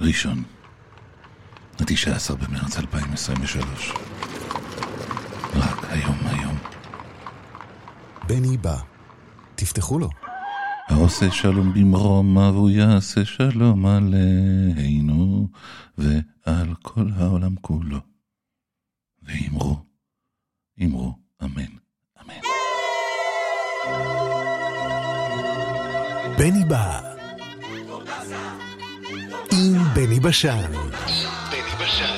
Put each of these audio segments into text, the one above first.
ראשון, ה-19 במרץ 2023. רק היום היום. בני בא. תפתחו לו. העושה שלום במרום, והוא יעשה שלום עלינו ועל כל העולם כולו. ואמרו, אמרו, אמן, אמן. בני בא. בני בשן. בני בשן.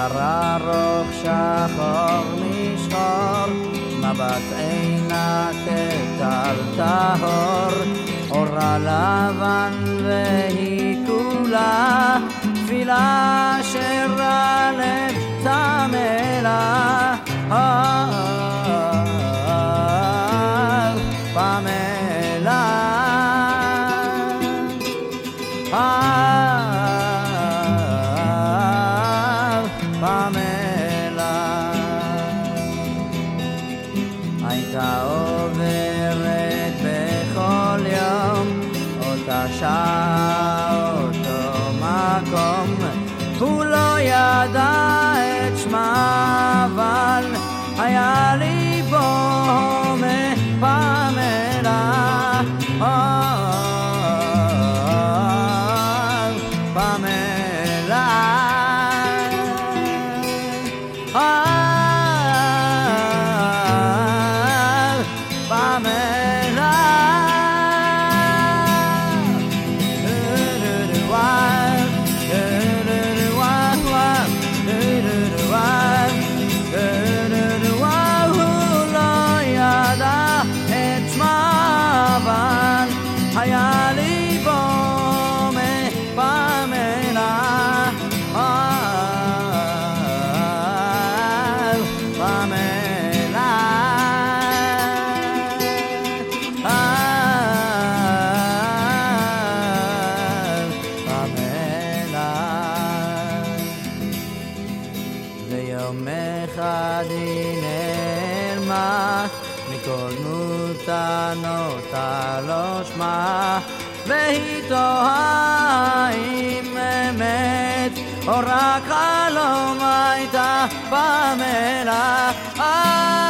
שיער ארוך שחור משחור, מבט עינה כטל טהור, אורה לבן והיא כולה, תפילה אשר הלב צמא לה. diনের ma mikornuta no talos ma veito haim emet orak halom aita pamela ah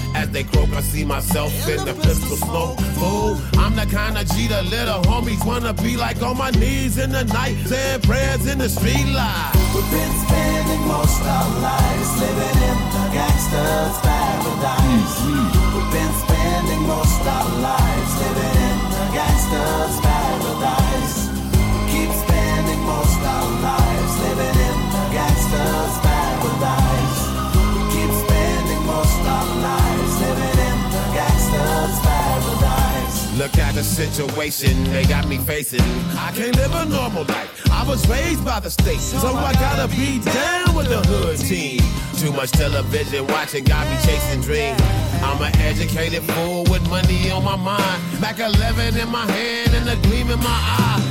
As they croak, I see myself in the pistol smoke. Fool, I'm the kind of G the little homies wanna be like on my knees in the night, saying prayers in the street light. We've been spending most of our lives living in the gangster's paradise. We've been spending most our lives living in the gangster's paradise. We keep spending most our lives the situation they got me facing. I can't live a normal life. I was raised by the state, so I gotta be down with the hood team. Too much television watching got me chasing dreams. I'm an educated fool with money on my mind. Mac 11 in my hand and a gleam in my eye.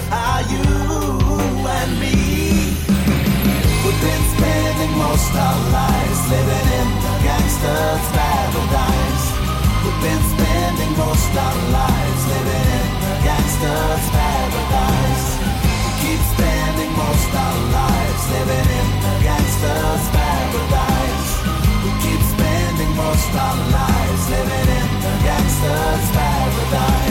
most our lives living in the gangster's paradise. We've been spending most our lives living in the gangster's paradise. We keep spending most our lives living in the gangster's paradise. We keep spending most our lives living in the gangster's paradise.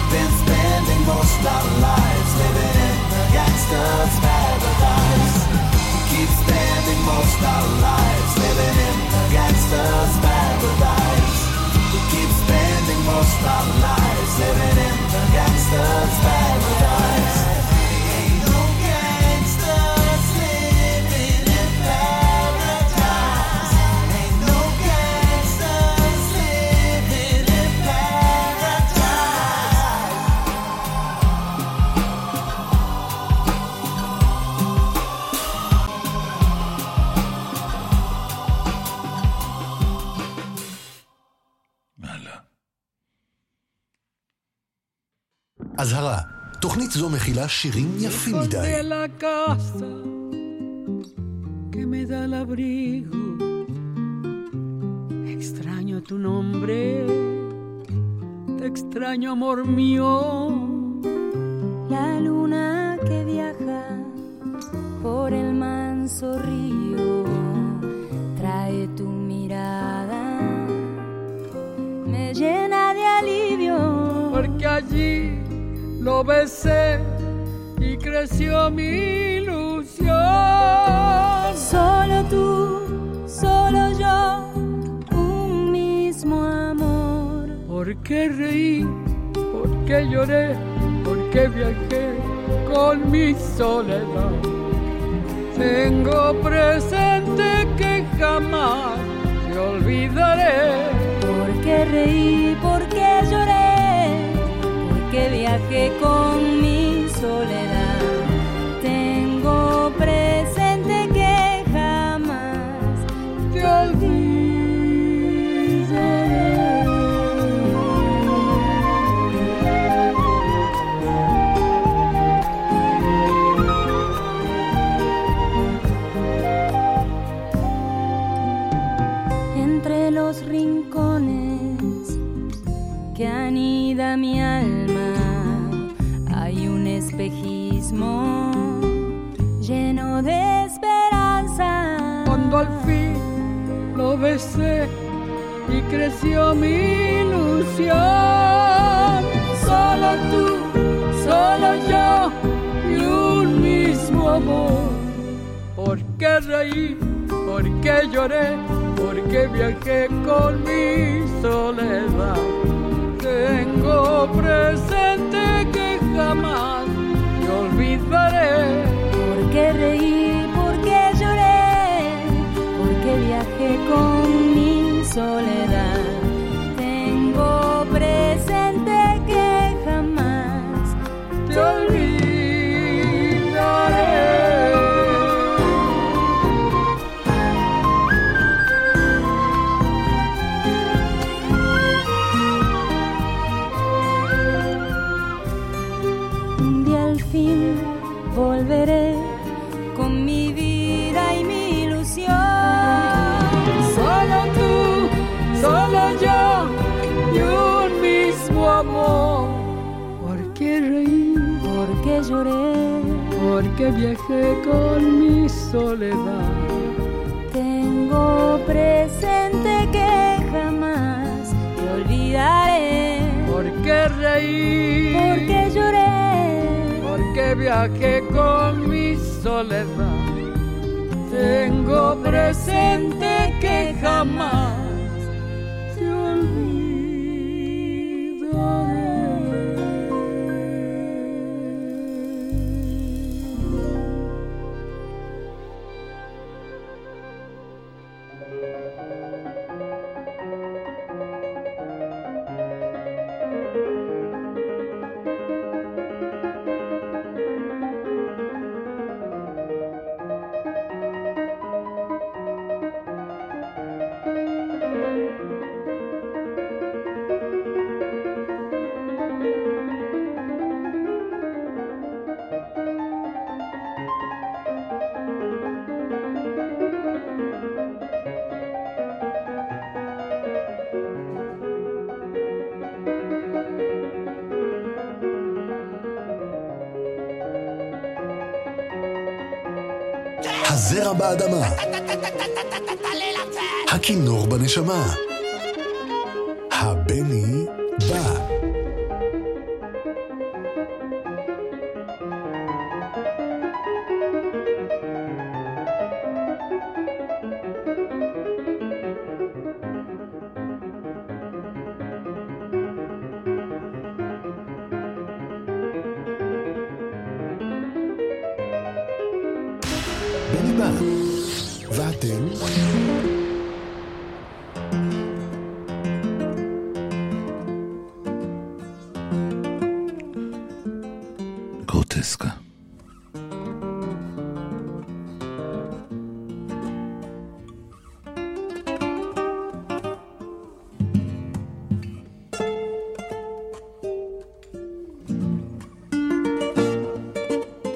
We've been spending most our lives living in the gangster's paradise. We keep spending most our lives living in the gangster's paradise. We keep spending most our lives living in the gangster's paradise. אזהרה, תוכנית זו מכילה שירים יפים מדי. de la casa que me da el abrigo. Extraño tu nombre, te extraño amor mío. La luna que viaja por el manso río trae tu mirada, me llena de alivio. Porque allí lo besé y creció mi ilusión. Solo tú, solo yo, un mismo amor. Porque reí, porque lloré, porque viajé con mi soledad. Tengo presente que jamás te olvidaré. Porque reí, porque lloré, viajé con mi soledad. Y creció mi ilusión. Solo tú, solo yo y un mismo amor. ¿Por qué reí? ¿Por qué lloré? ¿Por qué viajé con mi soledad? Tengo presente que jamás te olvidaré. ¿Por qué reí? Soledad? Qué reí? ¿Por qué lloré? Porque viajé con mi soledad. Tengo presente que jamás te olvidaré. ¿Por qué reí? ¿Por qué lloré? Porque viajé con mi soledad. Tengo presente que jamás בנשמה. הבני גרוטסקה.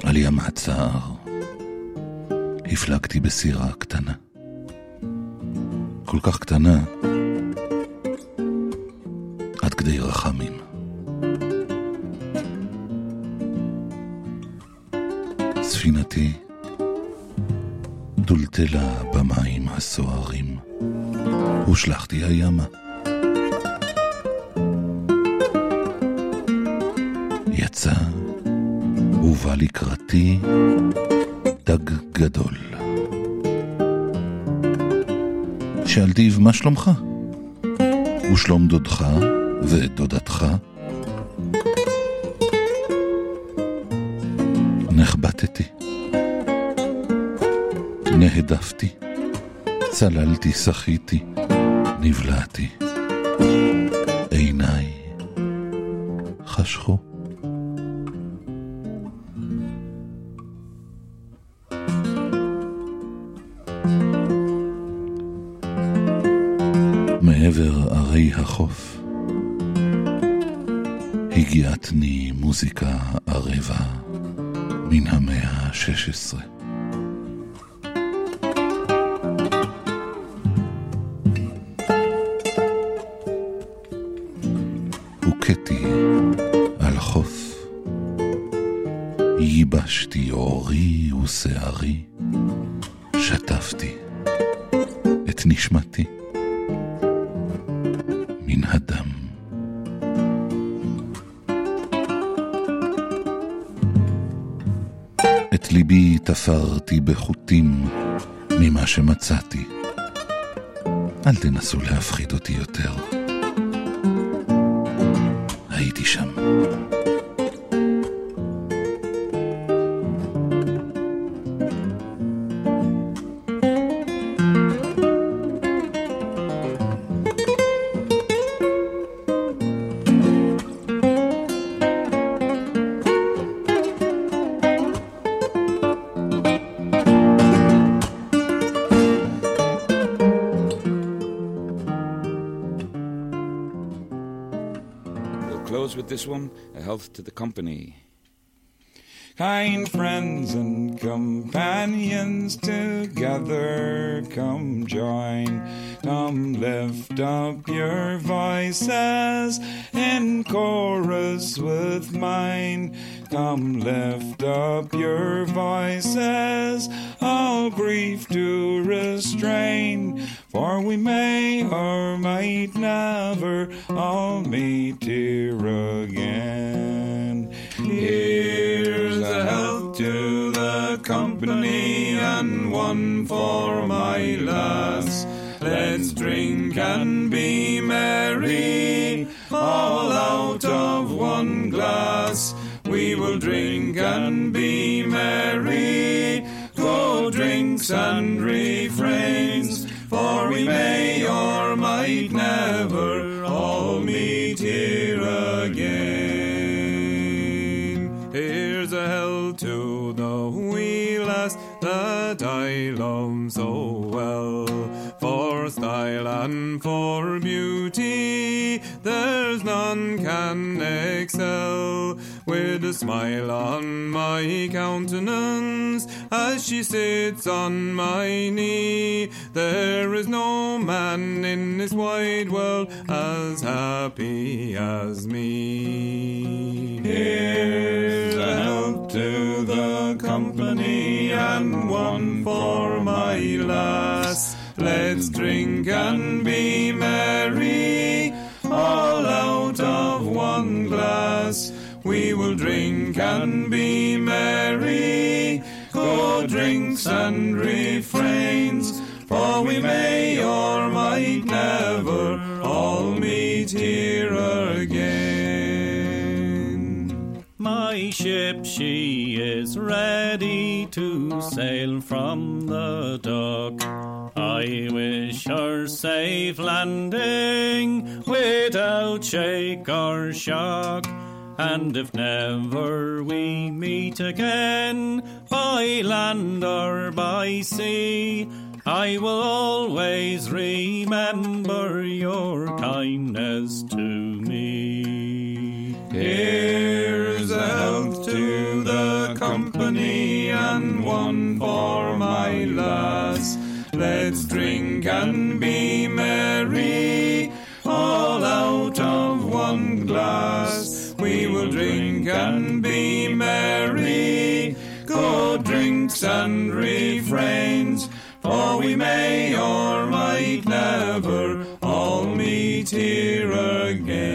עלייה מהצער, הפלגתי בסירה קטנה. כל כך קטנה, במים הסוערים, הושלכתי הימה. יצא ובא לקראתי דג גדול. שאלתיו, מה שלומך? ושלום דודך ודודתך? נחבטתי. נהדפתי. צללתי, שחיתי, נבלעתי. עיניי חשכו. ייבשתי עורי ושערי, שטפתי את נשמתי מן הדם. את ליבי תפרתי בחוטים ממה שמצאתי. אל תנסו להפחיד אותי יותר. הייתי שם. Health to the company. Kind friends and companions together come join. Come lift up your voices in chorus with mine. Come lift up your voices, all grief to restrain. For we may or might never all meet here for my lass. Let's drink and be merry, all out of one glass. We will drink and be merry, go drinks and refrains, for we may or might never all meet here I love so well. For style and for beauty, there's none can excel. With a smile on my countenance, as she sits on my knee, there is no man in this wide world as happy as me. Here's a health to the company and one for my lass. Let's drink and be merry, all out of one glass. We will drink and be merry, drinks and refrains, for we may or might never all meet here again. My ship, she is ready to sail from the dock. I wish her safe landing without shake or shock. And if never we meet again, by land or by sea, I will always remember your kindness to me. Here's a health to the company and one for my lass. Let's drink and be merry, all out of one glass. We will drink and be merry, good drinks and refrains, for we may or might never all meet here again.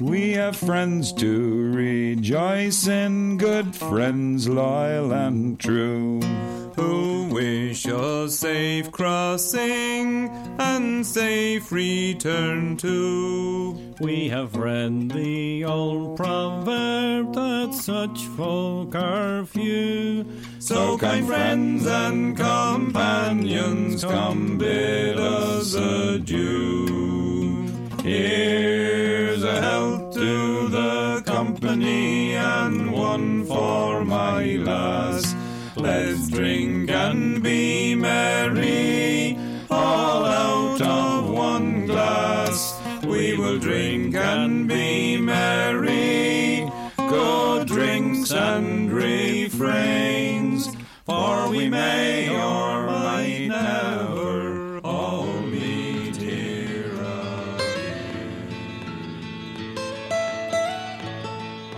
We have friends to rejoice in, good friends loyal and true who wish us safe crossing and safe return to. We have read the old proverb that such folk are few. So, kind friends and companions, come bid us adieu. Here's a health to the company and one for my lass. Let's drink and be merry, all out of one glass. We will drink and be merry. Good drinks and refrains, for we may or might never all meet here again.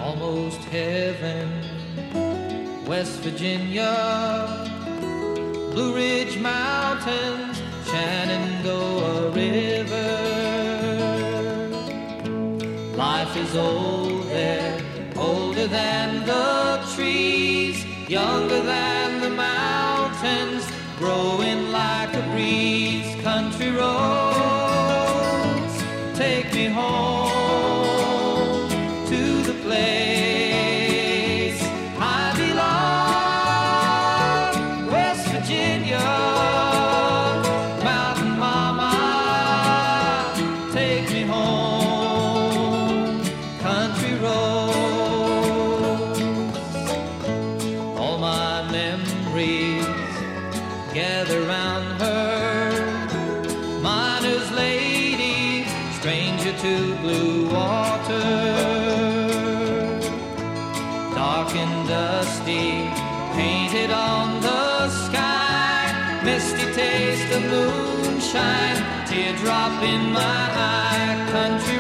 Almost heaven, West Virginia, Blue Ridge Mountains, Shenandoah River. is old there, older than the trees, younger than sunshine, teardrop in my eye, country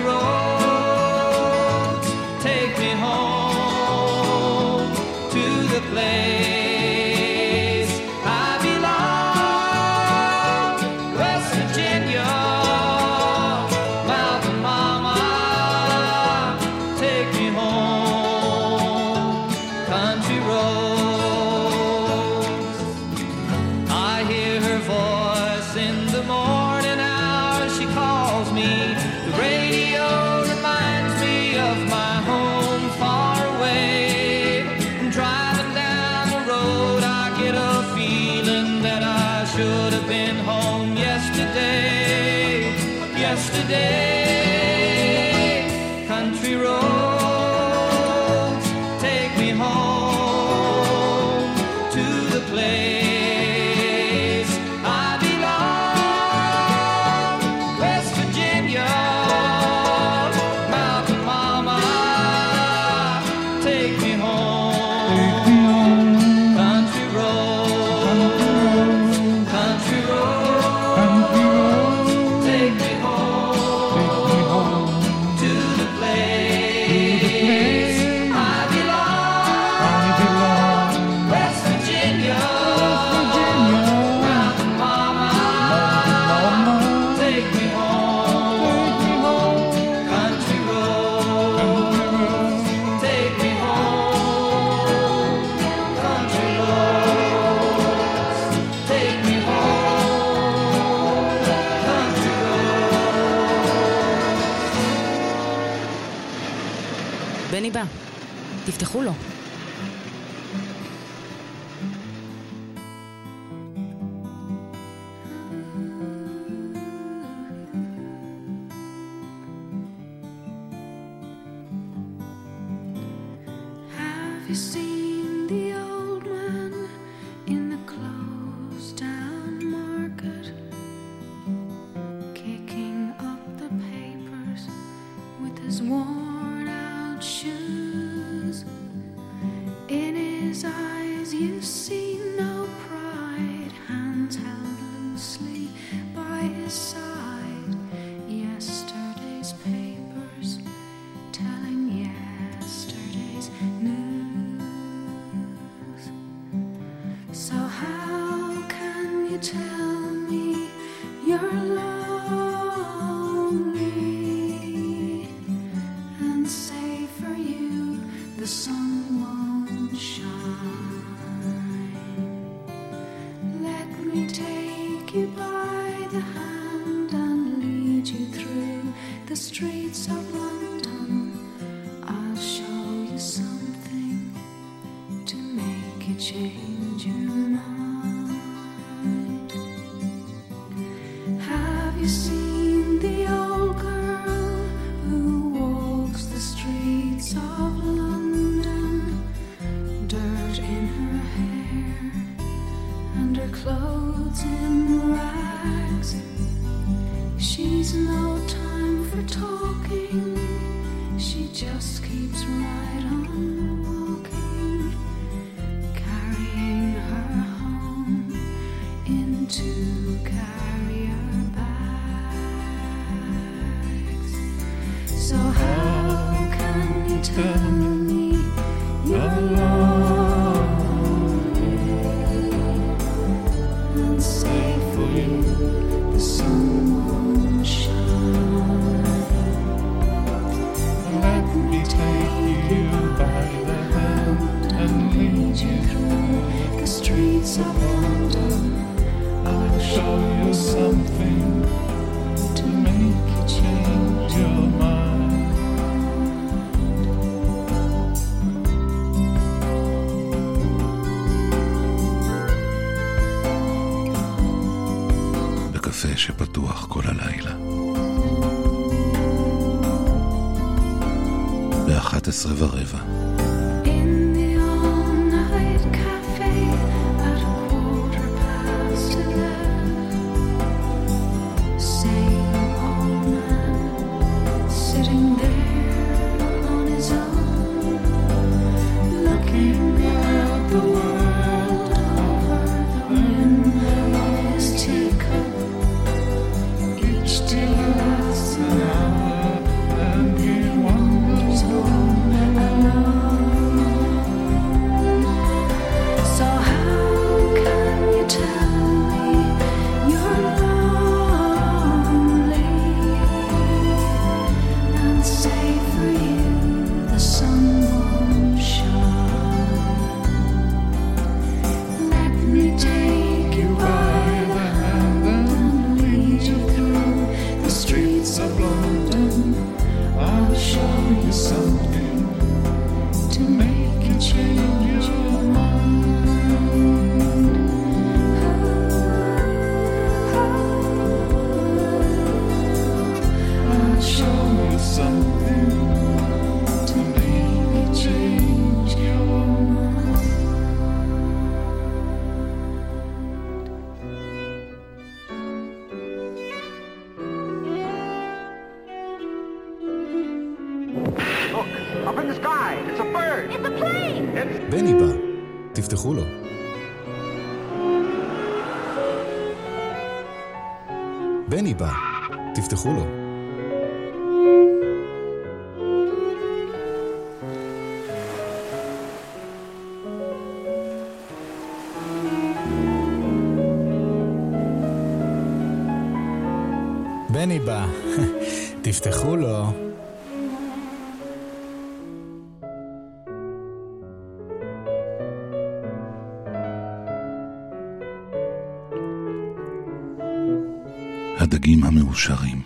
הדגים המאושרים.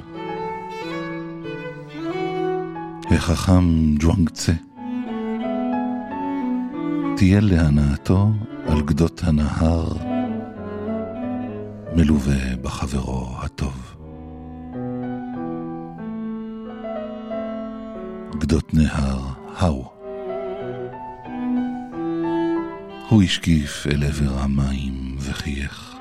החכם ג'ואנג צה טייל להנאתו על גדות הנהר, מלווה בחברו הטוב. גדות נהר האו. הוא השקיף אל עבר המים וחייך.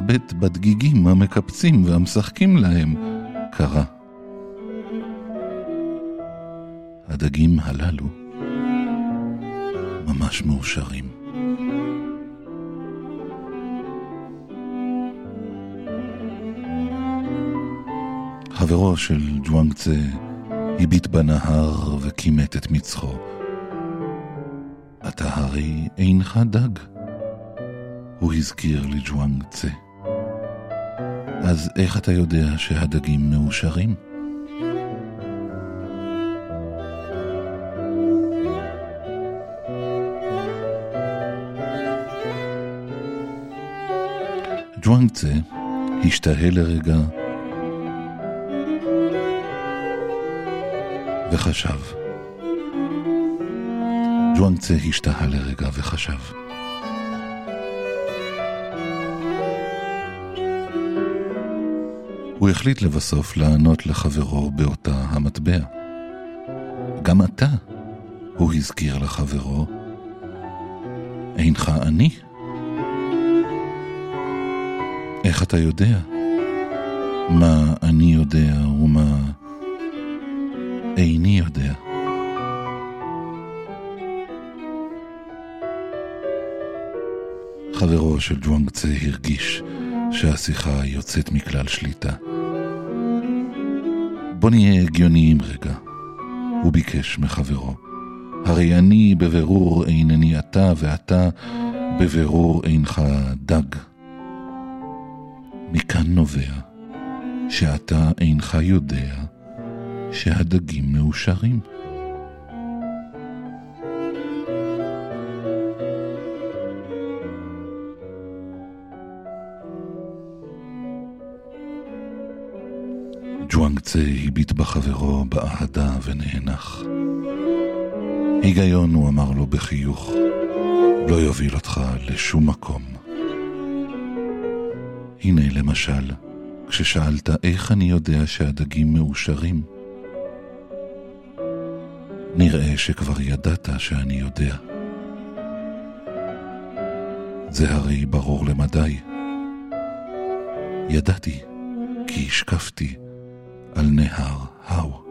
הבט בדגיגים המקפצים והמשחקים להם קרה. הדגים הללו ממש מאושרים. חברו של ג'ואנגצה הביט בנהר וכימת את מצחו. אתה הרי אינך דג, הוא הזכיר לג'ואנגצה. אז איך אתה יודע שהדגים מאושרים? ג'ואנגצה השתהה לרגע וחשב. ג'ואנגצה השתהה לרגע וחשב. הוא החליט לבסוף לענות לחברו באותה המטבע. גם אתה, הוא הזכיר לחברו, אינך אני. איך אתה יודע? מה אני יודע ומה איני יודע. חברו של ג'ואנגצה הרגיש שהשיחה יוצאת מכלל שליטה. בוא נהיה הגיוניים רגע, הוא ביקש מחברו. הרי אני בבירור אינני אתה, ואתה בבירור אינך דג. מכאן נובע שאתה אינך יודע שהדגים מאושרים. ג'ואנגצה הביט בחברו באהדה ונאנח. היגיון, הוא אמר לו בחיוך, לא יוביל אותך לשום מקום. הנה למשל, כששאלת איך אני יודע שהדגים מאושרים, נראה שכבר ידעת שאני יודע. זה הרי ברור למדי. ידעתי, כי השקפתי על נהר האו.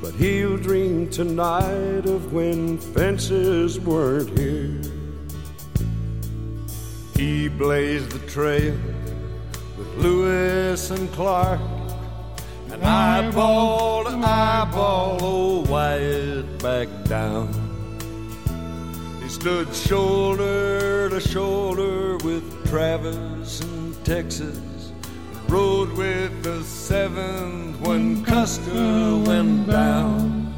But he'll dream tonight of when fences weren't here. He blazed the trail with Lewis and Clark. And eyeball to eyeball, old Wyatt back down. He stood shoulder to shoulder with Travis in Texas. Rode with the seventh when Custer went down.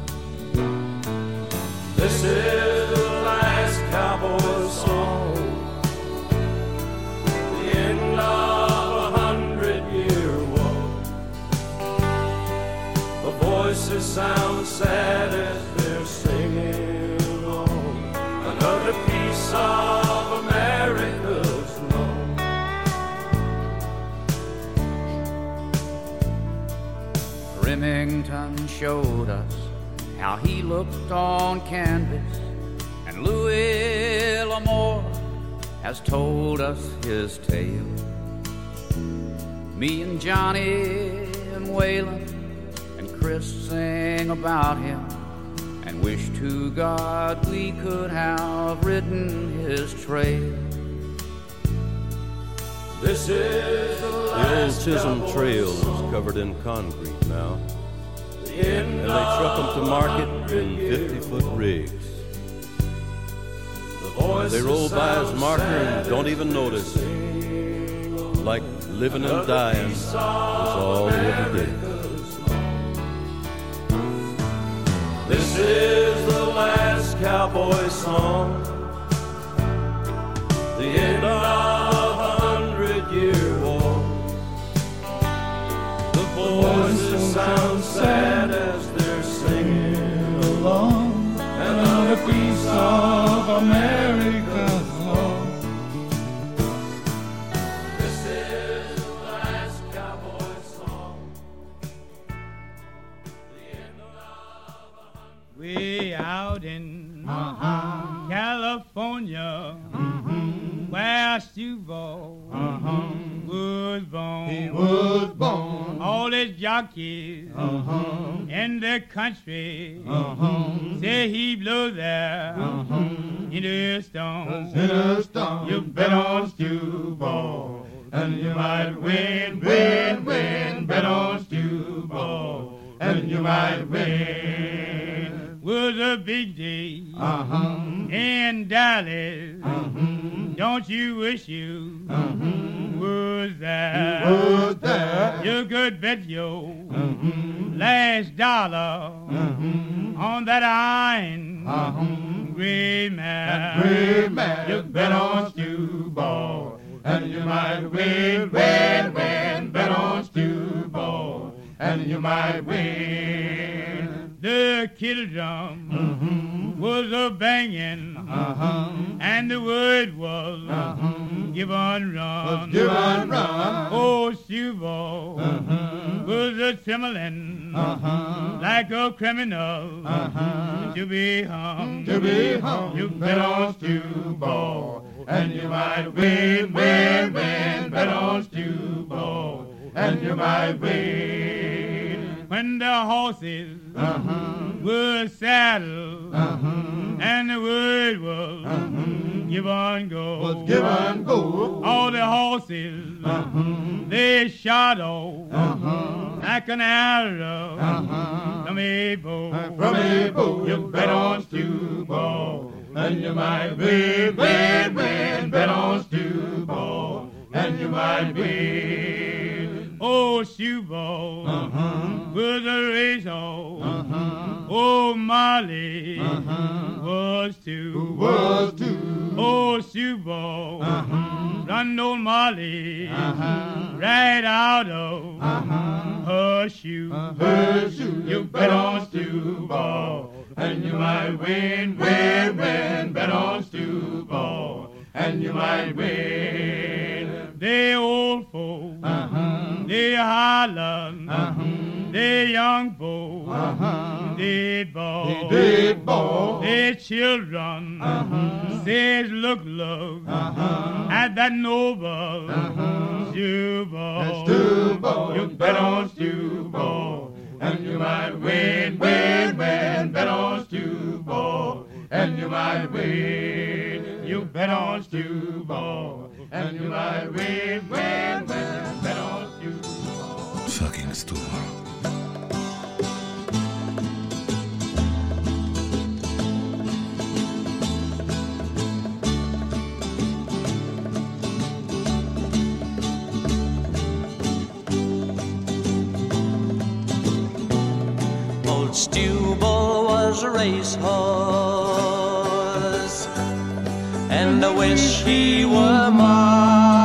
This is the last cowboy song. The end of a hundred year war. The voices sound sad Remington showed us how he looked on canvas, and Louis L'Amour has told us his tale. Me and Johnny and Waylon and Kris sing about him and wish to God we could have ridden his trail. This is the The old Chisholm Trail is covered in concrete now. The And they truck them to market in 50 foot rigs. The They roll by as sound marker and don't even notice. singing Like living and dying is all we ever did. This is the last cowboy song. The end of a hundred year war. The voices sound of America's The jockeys uh-huh. in the country uh-huh. say he blew there uh-huh. in the storm. In a storm. You bet on Stewball, And you might win, win, win. Bet on Stewball. And you might win. Was a big day Uh-huh. in Dallas. Uh-huh. Don't you wish you uh-huh. was there? You was there. You could bet your uh-huh. last dollar on that iron gray man. Gray man. You bet on Stewball. And you might win, win, win. Bet on Stewball. And you might win. The kettle drum was a banging, uh-huh. and the word was uh-huh. give on run. give on run. Oh, Stewball uh-huh. was a trembling like a criminal to be hung. To be hung. You Bet on Ball. And you might win, win, win. Bet on Ball. And you might win. When the horses uh-huh. were saddled uh-huh. and the word was uh-huh. give on go. Was give on go. All the horses they shot off like an arrow from a bow. Uh, from a bow. You bet on Stewball. And you might win, win, win. Bet on Stewball. And you might win. Oh, shoeball was a race horse. Oh, Molly was too. Was too. Oh, shoeball run old Molly right out of her shoe. Her shoe. You bet on Ball. And you might win, win, win. Bet on Ball. And you might win. They old folks, uh-huh. they hollering, uh-huh. they young folks, uh-huh. they ball, They ball. they children, says look, look at that noble Stewball. You bet on Stewball. And you might win, win, win. Bet on Stewball. And you might win. You bet on Stewball. And you might win, win, win. Bet on Stew Ball. Fucking Stewball. Old was a racehorse and I wish he were mine.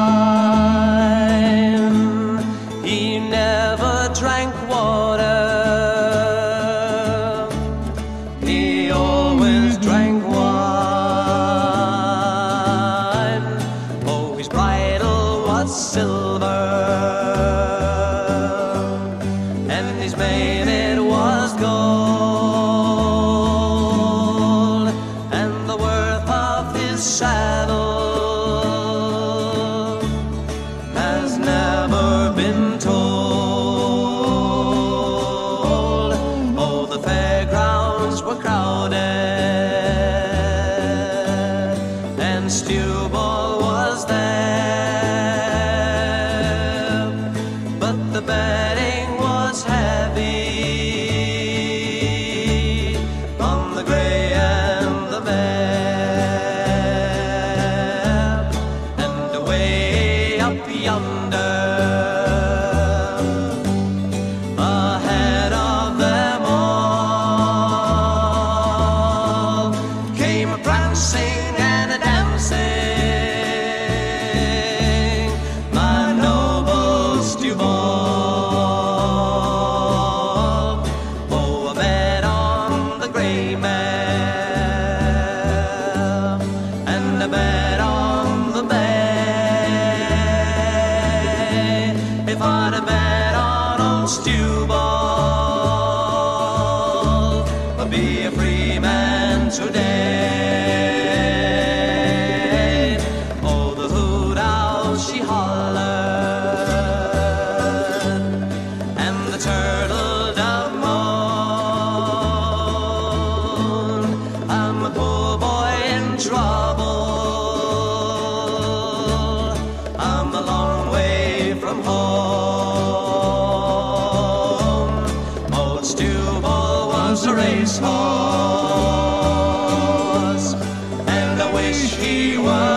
she was.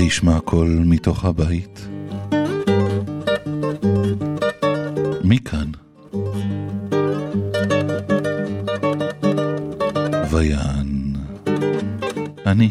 וישמע קול מתוך הבית. מכאן. ויען. אני.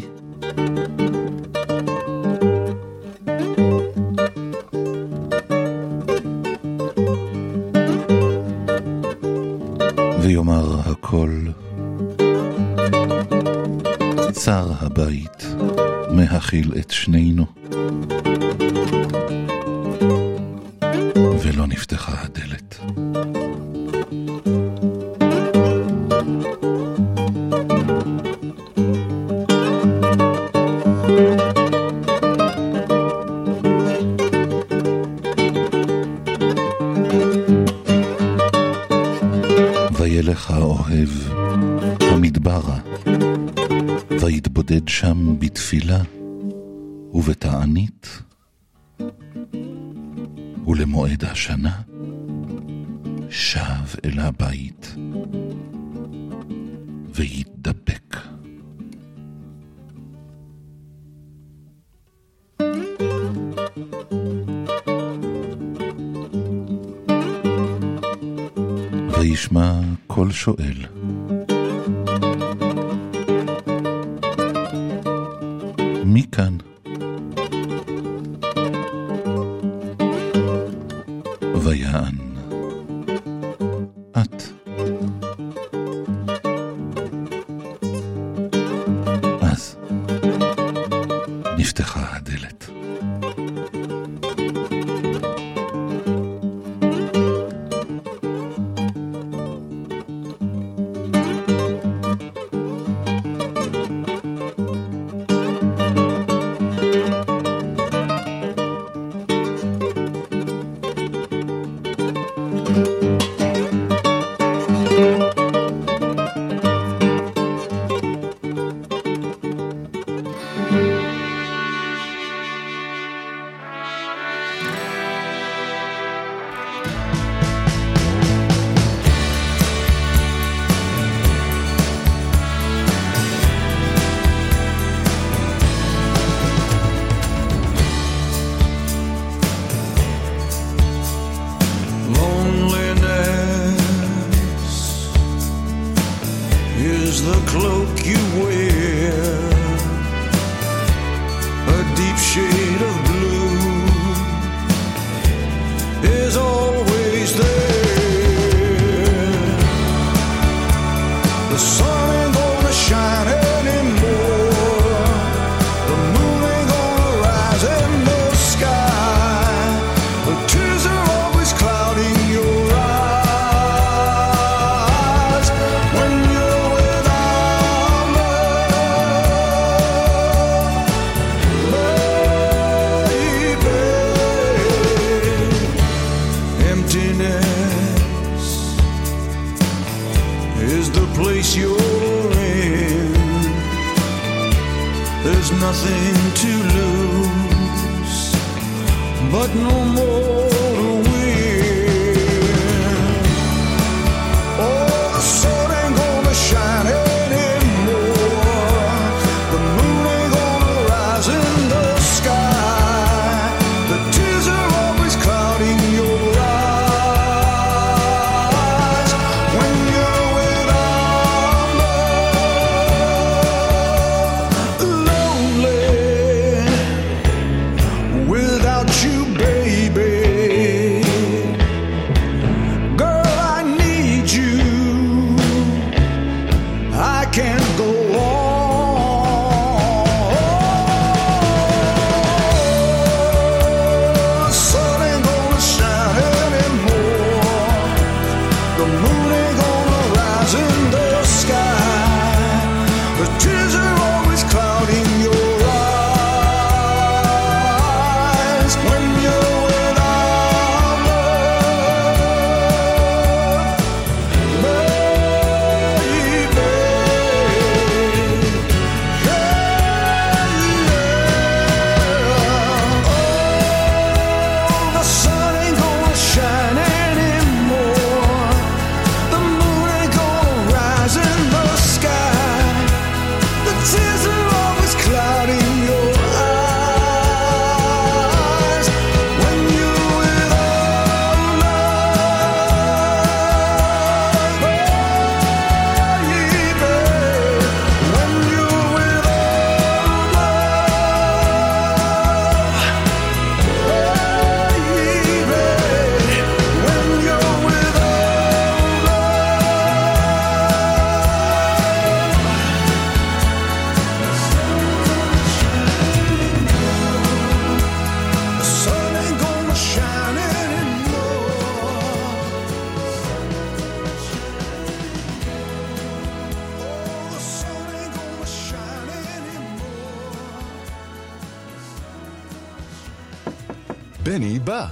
בני בא.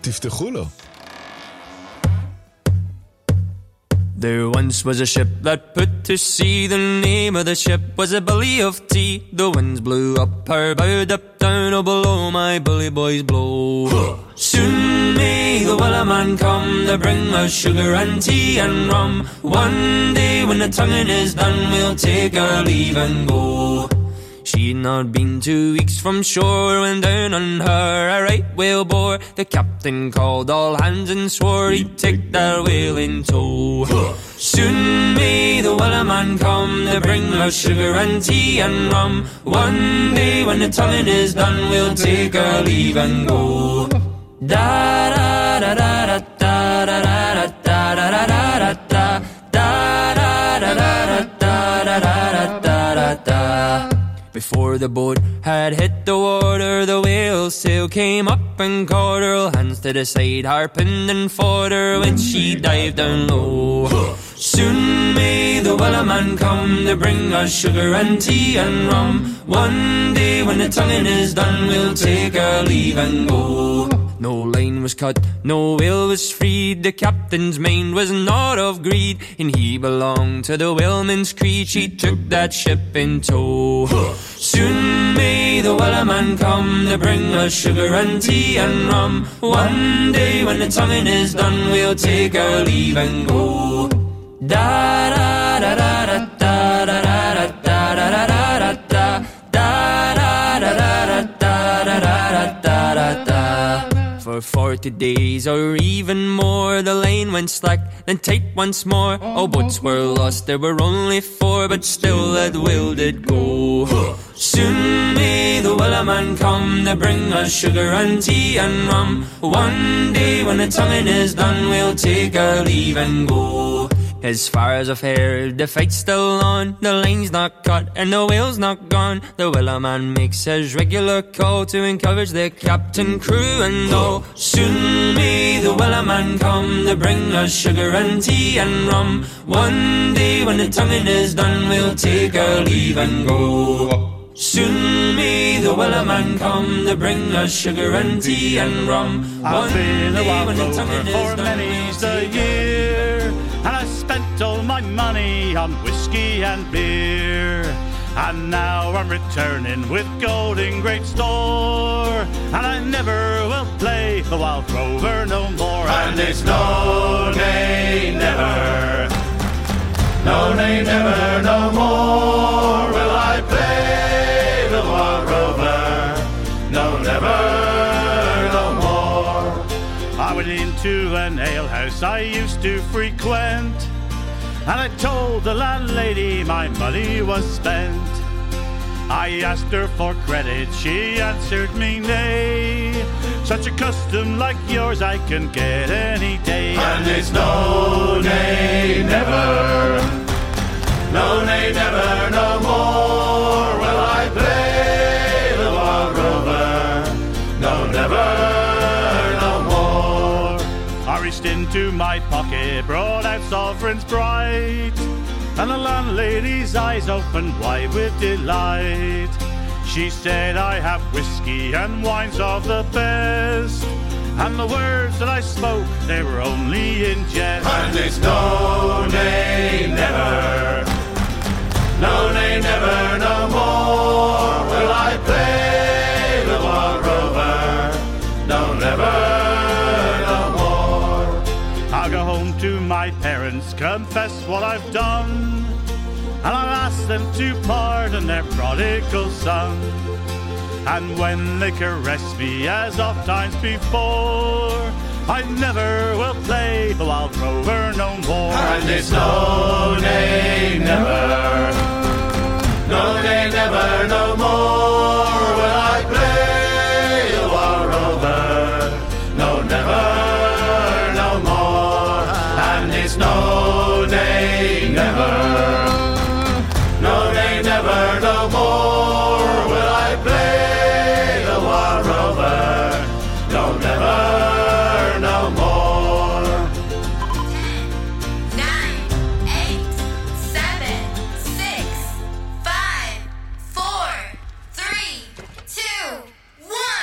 תפתחו לו. There once was a ship that put to sea. The name of the ship was a Billy of Tea. The winds blew up her bow, up down, oh below my bully boys blow. Soon may the Wellerman come to bring us sugar and tea and rum. One day when the tonguing is done, we'll take our leave and go. She'd not been two weeks from shore when down on her a right whale bore. The captain called all hands and swore he'd take that whale in tow. Soon may the Wellerman come to bring us sugar and tea and rum. One day when the tolling is done, we'll take our leave and go. Da da da da da da da. Before the boat had hit the water, the whale sail came up and caught her. Hands to the side, harping and fought her when she dived down low. Soon may the Wellerman come to bring us sugar and tea and rum. One day when the tonguing is done, we'll take our leave and go. No line was cut, no whale was freed. The captain's mind was not of greed, and he belonged to the whaleman's creed. She took that ship in tow. Soon may the Wellerman come to bring us sugar and tea and rum. One day when the tonguing is done, we'll take our leave and go. For forty days or even more, the lane went slack, then tight once more. All boats were lost, there were only four, but still that will did go. Soon may the Wellerman come to bring us sugar and tea and rum. One day when the tonguing is done, we'll take our leave and go. As far as I've heard, the fight's still on. The line's not cut and the whale's not gone. The Wellerman makes his regular call to encourage the captain, crew, and all. Soon may the Wellerman come to bring us sugar and tea and rum. One day when the tonguing is done, we'll take our leave and go. Soon may the Wellerman come to bring us sugar and tea and rum. I've One been a day wild when the rover tonguing is for done, many's we'll the take our year, and I spent all my money on whiskey and beer. And now I'm returning with gold in great store, and I never will play the wild rover no more. And it's no, nay, never, no, nay, never, no more will I Into an alehouse I used to frequent, and I told the landlady my money was spent. I asked her for credit, she answered me nay. Such a custom like yours I can get any day. And it's no, nay, never. No, nay, never, no more reached into my pocket, brought out sovereigns bright, and the landlady's eyes opened wide with delight. She said, I have whiskey and wines of the best. And the words that I spoke, they were only in jest. And it's no, nay, never. No, nay, never, no more will I play parents, confess what I've done, and I'll ask them to pardon their prodigal son. And when they caress me as oft times before, I never will play the wild rover no more. And it's no, nay, never. No, nay, never, no more will I play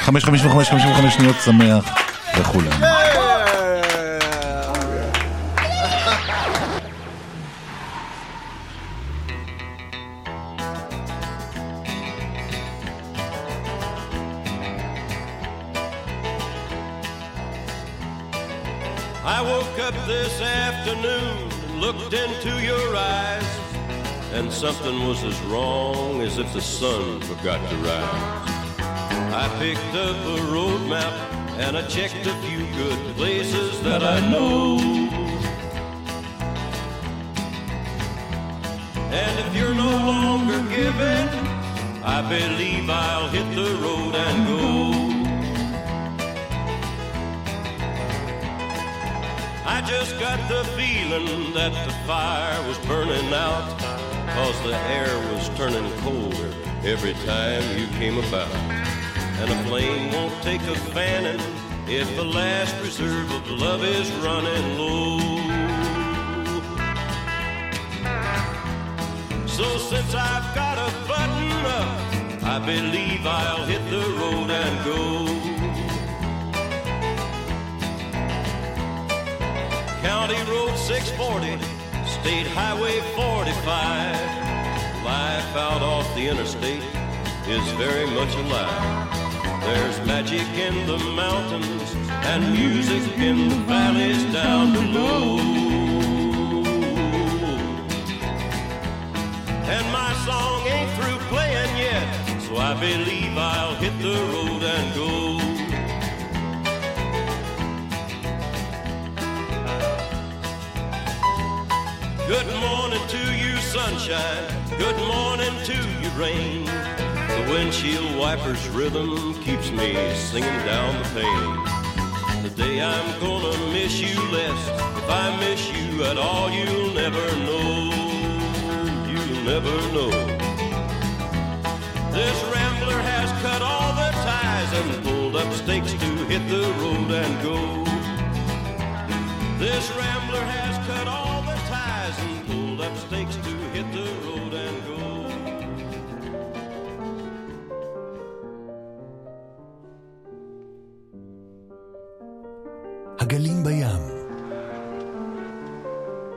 חמש, חמש וחמש, חמש וחמש שניות שמח וכולי. I woke up this afternoon and looked into your eyes, and something was as wrong as if the sun forgot to rise. I picked up a road map and I checked a few good places that I know. And if you're no longer giving, I believe I'll hit the road and go. I just got the feeling that the fire was burning out, cause the air was turning colder every time you came about. And a flame won't take a fanning if the last reserve of love is running low. So since I've got a button up, I believe I'll hit the road and go. County Road 640, State Highway 45. Life out off the interstate is very much alive. There's magic in the mountains and music in the valleys down below. And my song ain't through playing yet, so I believe I'll hit the road and go. Good morning to you, sunshine. Good morning to you, rain. The windshield wiper's rhythm keeps me singing down the pain. The day I'm gonna miss you less. If I miss you at all, you'll never know. You'll never know. This rambler has cut all the ties and pulled up stakes to hit the road and go. This rambler has cut all the ties and pulled up stakes to hit the road הגלים בים,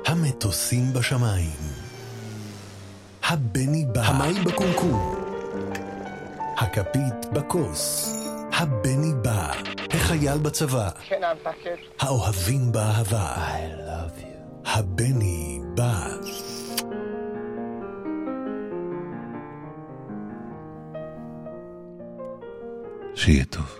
המטוסים בשמיים, הבני בא, המים בקומקום, הכפית בכוס, הבני בא, החייל בצבא, האוהבים באהבה, הבני בא. שיהיה טוב.